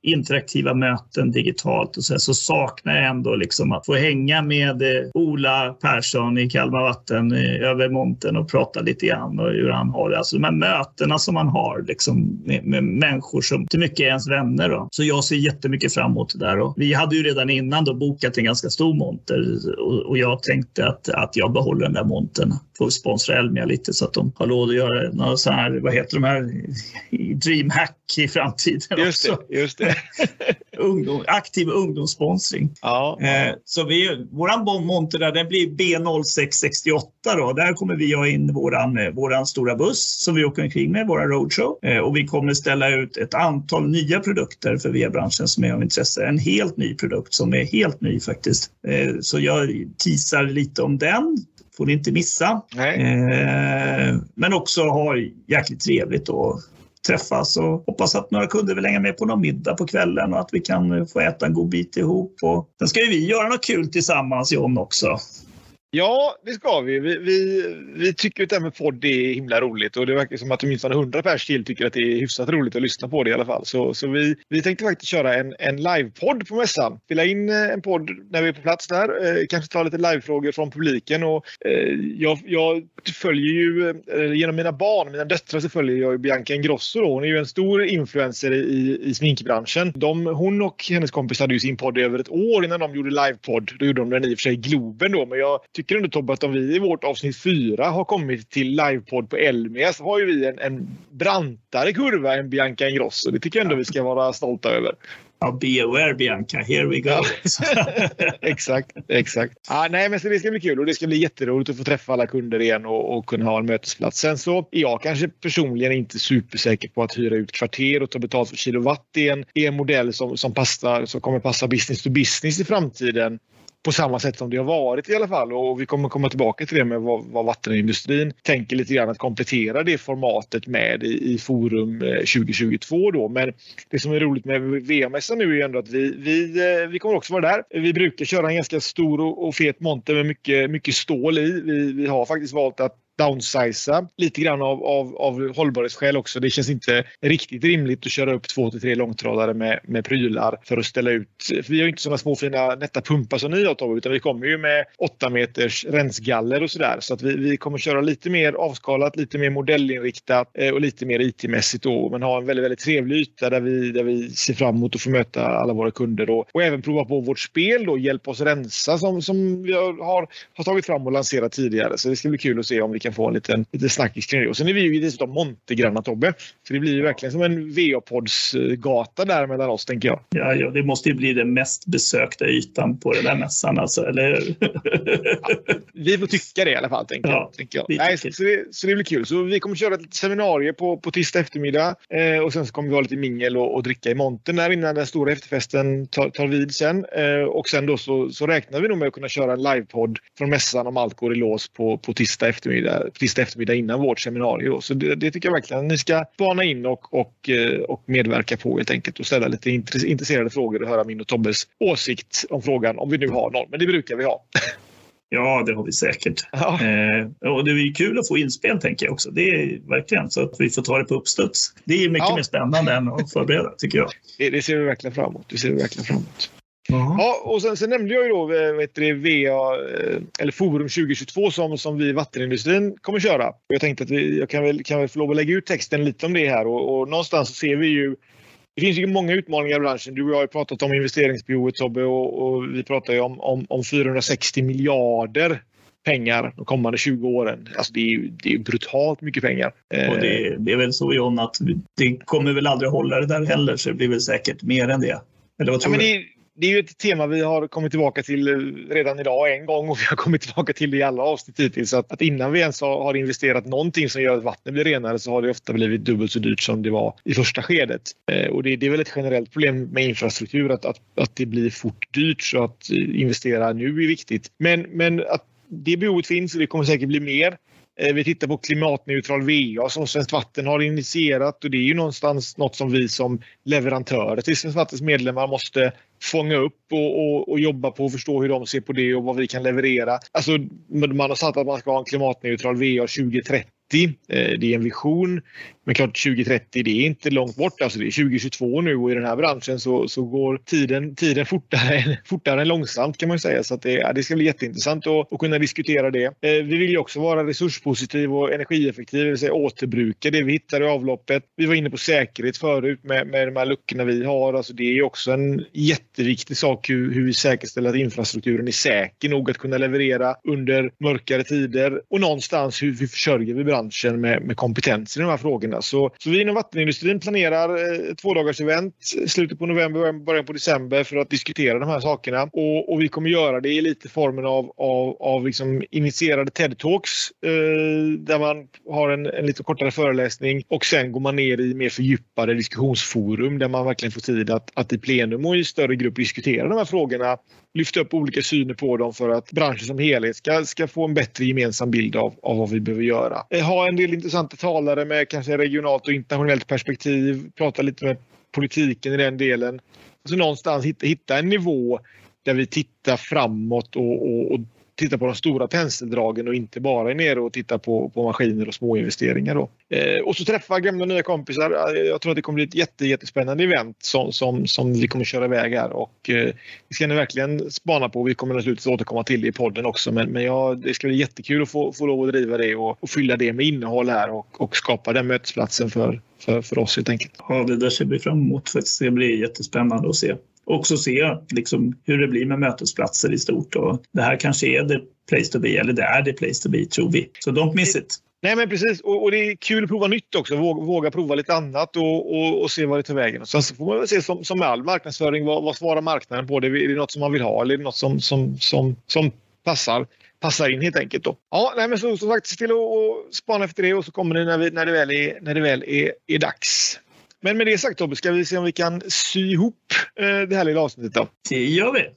interaktiva möten digitalt och så, så saknar jag ändå liksom att få hänga med eh, Ola Persson i Kalmar Vatten eh, över monten och prata lite grann och hur han har det. Alltså de här mötena som man har liksom, med, med människor som till mycket är ens vänner. Då. Så jag ser jättemycket fram emot det där. Och vi hade ju redan innan då bokat en ganska stor monter och, och jag tänkte att, att jag behåller den där montern. Får sponsra Elmia lite så att de har råd att göra några så här, vad heter de här, DreamHack i framtiden just också. Det, just det. ungdom, aktiv ungdomssponsring. Ja. Eh, så vi, våran monter där, den blir B0668 då. Där kommer vi ha in våran, eh, våran stora buss som vi åker omkring med, våra roadshow. Eh, och vi kommer ställa ut ett antal nya produkter för VR-branschen som är av intresse. En helt ny produkt som är helt ny faktiskt. Eh, så jag teasar lite om den får ni inte missa. Eh, men också ha jäkligt trevligt och träffas och hoppas att några kunder vill hänga med på någon middag på kvällen och att vi kan få äta en god bit ihop. Och sen ska ju vi göra något kul tillsammans John också. Ja, det ska vi. Vi, vi, vi tycker att det här med podd är himla roligt och det verkar som att åtminstone 100 pers till tycker att det är hyfsat roligt att lyssna på det i alla fall. Så, så vi, vi tänkte faktiskt köra en, en livepodd på mässan. Spela in eh, en podd när vi är på plats där. Eh, kanske ta lite livefrågor från publiken. Och, eh, jag, jag följer ju eh, genom mina barn, mina döttrar, så följer jag Bianca Ingrosso. Då. Hon är ju en stor influencer i, i sminkbranschen. De, hon och hennes kompis hade ju sin podd i över ett år innan de gjorde livepodd. Då gjorde de den i och för sig i Globen då, men jag tycker ändå Tobbe att om vi i vårt avsnitt fyra har kommit till livepodd på Elmia så har ju vi en, en brantare kurva än Bianca Ingrosso. Det tycker jag ändå vi ska vara stolta över. Ja, be aware Bianca, here we go. exakt, exakt. Ah, nej, men det ska bli kul och det ska bli jätteroligt att få träffa alla kunder igen och, och kunna ha en mötesplats. Sen så är jag kanske personligen inte supersäker på att hyra ut kvarter och ta betalt för kilowatt. Det är en, är en modell som, som, passar, som kommer passa business to business i framtiden på samma sätt som det har varit i alla fall. Och vi kommer komma tillbaka till det med vad, vad vattenindustrin tänker lite grann att komplettera det formatet med i, i Forum eh, 2022 då. Men det som är roligt med VM-mässan nu är ändå att vi, vi, eh, vi kommer också vara där. Vi brukar köra en ganska stor och, och fet monter med mycket, mycket stål i. Vi, vi har faktiskt valt att downsiza lite grann av, av, av hållbarhetsskäl också. Det känns inte riktigt rimligt att köra upp två till tre långtradare med, med prylar för att ställa ut. För vi har ju inte sådana små fina nätta pumpar som ni har Tobbe utan vi kommer ju med 8 meters rensgaller och sådär. Så att vi, vi kommer köra lite mer avskalat, lite mer modellinriktat eh, och lite mer IT-mässigt då. Men ha en väldigt, väldigt trevlig yta där vi, där vi ser fram emot att få möta alla våra kunder då. och även prova på vårt spel då, Hjälp oss rensa som, som vi har, har tagit fram och lanserat tidigare. Så det ska bli kul att se om vi kan få en liten, liten snackis kring det. Och sen är vi ju dessutom Montegranna Tobbe. Så det blir ju verkligen som en VA-pods-gata där mellan oss tänker jag. Ja, ja, det måste ju bli den mest besökta ytan på den där mässan alltså, eller hur? ja, vi får tycka det i alla fall tänker ja. Tänker jag. Nej, så, så, det, så det blir kul. Så vi kommer köra ett seminarium på, på tisdag eftermiddag eh, och sen så kommer vi ha lite mingel och, och dricka i montern där innan den stora efterfesten tar, tar vid sen. Eh, och sen då så, så räknar vi nog med att kunna köra en livepodd från mässan om allt går i lås på, på tisdag eftermiddag tisdag eftermiddag innan vårt seminarium. Så det, det, tycker jag verkligen att ni ska spana in och, och, eh, och medverka på helt enkelt och ställa lite intresserade frågor och höra min och Tobbes åsikt om frågan om vi nu har någon. Men det brukar vi ha. Ja, det har vi säkert. Ja. Eh, och det är kul att få inspel tänker jag också. Det är verkligen så att vi får ta det på uppstuds. Det är mycket ja. mer spännande än att förbereda tycker jag. Det, det ser vi verkligen fram emot. Det ser vi verkligen fram emot. Ja, och sen, sen, nämnde jag ju då eh, vet du, VA, eh, eller Forum 2022 som, som vi i vattenindustrin kommer köra. Och jag tänkte att vi, jag kan väl, kan väl få lov att lägga ut texten lite om det här och, och någonstans så ser vi ju det finns ju många utmaningar i branschen. Du och jag har pratat om investeringsbehovet Tobbe och, och vi pratar ju om, om, om 460 miljarder pengar de kommande 20 åren. Alltså det är ju det är brutalt mycket pengar. Och det, det, är väl så John att det kommer väl aldrig hålla det där heller så det blir väl säkert mer än det. Eller vad tror ja, du? Det, är ju ett tema vi har kommit tillbaka till eh, redan idag en gång och vi har kommit tillbaka till det i alla avsnitt hittills. Att, att innan vi ens har investerat någonting som gör att vattnet blir renare så har det ofta blivit dubbelt så dyrt som det var i första skedet. Eh, och det, det, är väl ett generellt problem med infrastruktur att, att, att det blir fort dyrt så att eh, investera nu är viktigt. Men, men att det behovet finns och det kommer säkert bli mer. Eh, vi tittar på klimatneutral VA som Svenskt Vatten har initierat och det är ju någonstans något som vi som leverantörer till Svenskt Vattens medlemmar måste fånga upp och, och, och, jobba på och förstå hur de ser på det och vad vi kan leverera. Alltså, man har sagt att man ska ha en klimatneutral VA 2030 eh, det är en vision. Men klart 2030 det är inte långt bort. Alltså det är 2022 nu och i den här branschen så, så går tiden, tiden fortare, fortare än långsamt kan man säga. Så att det, ja, det ska bli jätteintressant att, att kunna diskutera det. Eh, vi vill ju också vara resurspositiv och energieffektiv, det vill säga återbruka det vi hittar i avloppet. Vi var inne på säkerhet förut med, med de här luckorna vi har. Alltså det är också en jätteviktig sak hur, hur vi säkerställer att infrastrukturen är säker nog att kunna leverera under mörkare tider och någonstans hur vi försörjer vi branschen med, med kompetens i de här frågorna finnas. Så, så vi inom vattenindustrin planerar eh, två dagars event slutet på november, början på december för att diskutera de här sakerna. Och, och vi kommer göra det i lite formen av, av, av liksom initierade TED-talks eh, där man har en, en lite kortare föreläsning och sen går man ner i mer fördjupade diskussionsforum där man verkligen får tid att, att i plenum och i större grupp diskutera de här frågorna lyfta upp olika syner på dem för att branschen som helhet ska, ska få en bättre gemensam bild av, av vad vi behöver göra. Eh, ha en del intressanta talare med kanske regionalt och internationellt perspektiv. Prata lite med politiken i den delen. Så någonstans hitta, hitta en nivå där vi tittar framåt och, och, och titta på de stora penseldragen och inte bara är nere och tittar på, på maskiner och småinvesteringar. Då. Eh, och så träffa gamla och nya kompisar. Eh, jag tror att det kommer bli ett jätte, jättespännande event som, som, som vi kommer köra iväg här och eh, det ska ni verkligen spana på. Vi kommer naturligtvis återkomma till det i podden också men, men ja, det ska bli jättekul att få, få lov att driva det och, och fylla det med innehåll här och, och skapa den mötesplatsen för, för, för oss helt enkelt. Ja, det där ser vi fram emot faktiskt. Det blir jättespännande att se också se liksom, hur det blir med mötesplatser i stort. Och det här kanske är det place to be, eller det är det place to be, tror vi. Så don't miss it. Nej men precis och, och, det är kul att prova nytt också. Våga, våga prova lite annat och, och, och, se vad det tar vägen. Sen så får man väl se som, som med all marknadsföring, vad, vad svarar marknaden på? Det, är det något som man vill ha eller är det något som, som, som, som passar? passar in helt enkelt. Då. Ja, nej, men så, som sagt, se till att spana efter det och så kommer det när, vi, när det väl, är, när det väl är, är dags. Men med det sagt Tobbe, ska vi se om vi kan sy ihop eh, det här lilla avsnittet då? Det gör vi.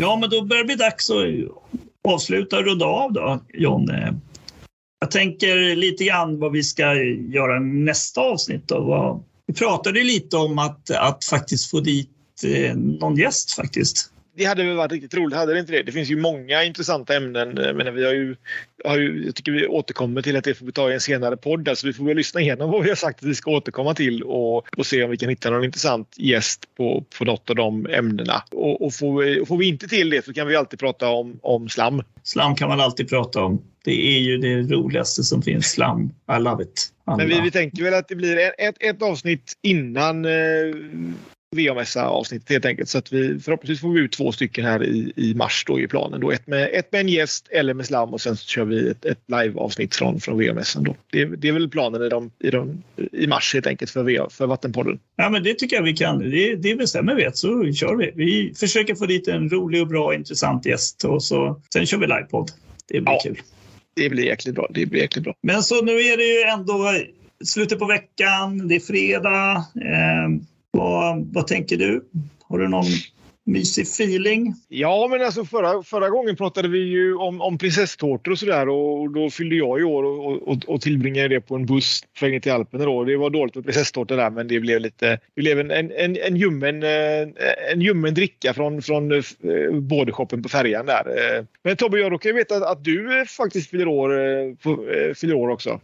Ja, men då börjar det bli dags att avsluta och runda av då, John. Jag tänker lite grann vad vi ska göra nästa avsnitt. Då. Vi pratade lite om att, att faktiskt få dit eh, någon gäst faktiskt det hade väl varit riktigt roligt, hade det inte det? Det finns ju många intressanta ämnen. Men vi har ju, har ju, jag tycker vi återkommer till att det får vi ta i en senare podd. Alltså vi får väl lyssna igenom vad vi har sagt att vi ska återkomma till och, och se om vi kan hitta någon intressant gäst på, på något av de ämnena. Och, och får, vi, får vi inte till det så kan vi alltid prata om, om slam. Slam kan man alltid prata om. Det är ju det roligaste som finns, slam. I love it. Alla. Men vi, vi tänker väl att det blir ett, ett avsnitt innan eh, VA-mässa-avsnittet helt enkelt. Så att vi förhoppningsvis får vi ut två stycken här i, i mars då i planen. Då. Ett, med, ett med en gäst eller med slam och sen så kör vi ett, ett live-avsnitt från, från VA-mässan. Då. Det, det är väl planen i, de, i, de, i mars helt enkelt för, VA, för Vattenpodden. Ja, men det tycker jag vi kan. Det, det bestämmer vi så kör vi. Vi försöker få dit en rolig och bra intressant gäst och så, sen kör vi livepodd. Det blir ja, kul. Det blir jäkligt bra. Det blir jäkligt bra. Men så nu är det ju ändå slutet på veckan. Det är fredag. Eh, vad, eh, vad tänker du? Har du någon mysig feeling? Ja, men alltså förra, förra gången pratade vi ju om, om prinsesstårtor och sådär och då fyllde jag i år och, och, och tillbringade det på en buss på vägen till Alperna. Då. Det var dåligt med prinsesstårtor där men det blev lite det blev en, en, en, en, ljummen, eh, en ljummen dricka från, från eh, bådeshoppen på färjan där. Eh, men Tobbe, jag råkar veta att du faktiskt fyller år, fyller år också.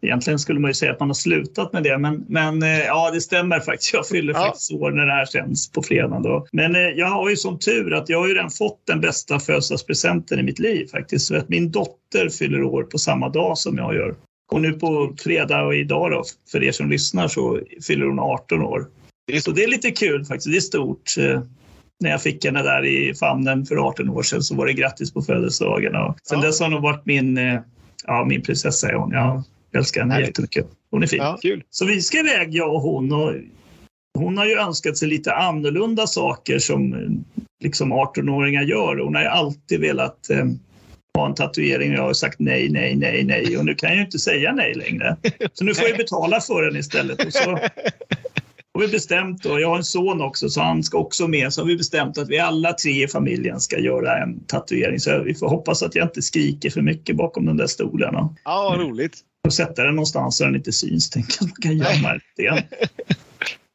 Egentligen skulle man ju säga att man har slutat med det, men, men eh, ja, det stämmer faktiskt. Jag fyller ja. faktiskt år när det här sänds på fredag. Då. Men eh, jag har ju som tur att jag har ju redan fått den bästa födelsedagspresenten i mitt liv faktiskt. Så att min dotter fyller år på samma dag som jag gör. Och nu på fredag och idag då, för er som lyssnar, så fyller hon 18 år. Så det är lite kul faktiskt. Det är stort. Eh, när jag fick henne där i famnen för 18 år sedan så var det grattis på födelsedagen. Och sen ja. dess har hon varit min, ja, min prinsessa. Är hon. Ja, jag älskar henne Härligt. jättemycket. Hon är fin. Ja, kul. Så vi ska iväg, jag och hon. Och hon har ju önskat sig lite annorlunda saker som liksom 18-åringar gör. Hon har ju alltid velat eh, ha en tatuering jag har sagt nej, nej, nej, nej. Och nu kan jag ju inte säga nej längre. Så nu får jag betala för den istället. Och så har vi bestämt, och jag har en son också så han ska också med, så har vi bestämt att vi alla tre i familjen ska göra en tatuering. Så vi får hoppas att jag inte skriker för mycket bakom de där stolarna. Ja, vad roligt och sätta den någonstans så den inte syns. Tänk att man kan gömma det.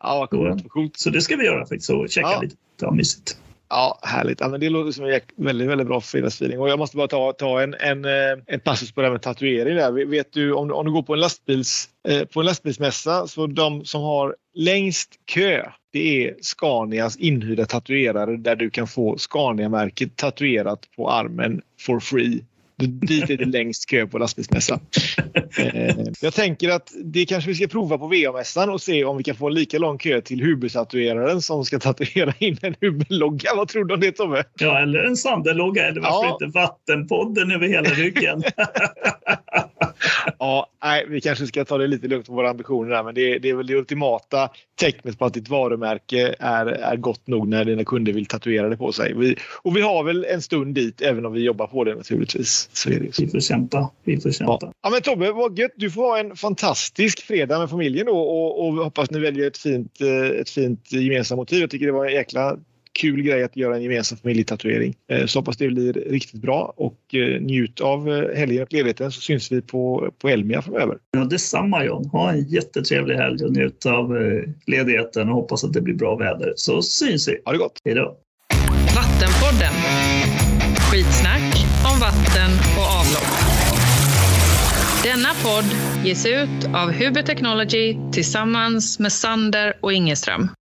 ja, vad coolt, så, så det ska vi göra faktiskt och checka ja. lite. Ja, mysigt. Ja, härligt. Ja, men det låter som en väldigt, väldigt bra fredagsfeeling. Och jag måste bara ta, ta en, en, eh, en passus på det här med tatuering. Där. Vet du, om, om du går på en, lastbils, eh, på en lastbilsmässa så de som har längst kö det är Scanias inhyrda tatuerare där du kan få Scania-märket tatuerat på armen for free Dit är det längst kö på lastbilsmässan. Eh, jag tänker att det kanske vi ska prova på VA-mässan och se om vi kan få lika lång kö till Hubus-tatueraren som ska tatuera in en Hubel-logga. Vad tror du om det Tobbe? Ja, eller en Sander-logga eller varför ja. inte Vattenpodden över hela ryggen. ja, nej, vi kanske ska ta det lite lugnt med våra ambitioner där, men det, det är väl det ultimata tecknet på att ditt varumärke är, är gott nog när dina kunder vill tatuera det på sig. Vi, och vi har väl en stund dit, även om vi jobbar på det naturligtvis. Så är det Vi får kämpa. Vi får kämpa. Ja. ja men Tobbe, vad gött. Du får ha en fantastisk fredag med familjen då och, och hoppas ni väljer ett fint, eh, ett fint gemensamt motiv. Jag tycker det var en jäkla kul grej att göra en gemensam familjetatuering. Eh, så hoppas det blir riktigt bra och eh, njut av helgen och ledigheten så syns vi på, på Elmia framöver. Ja, detsamma John. Ha en jättetrevlig helg och njut av ledigheten och hoppas att det blir bra väder. Så syns vi. Ha det gott. Hej då. Vattenpodden. Skitsnack om vatten och avlopp. Denna podd ges ut av Huber Technology tillsammans med Sander och Ingeström.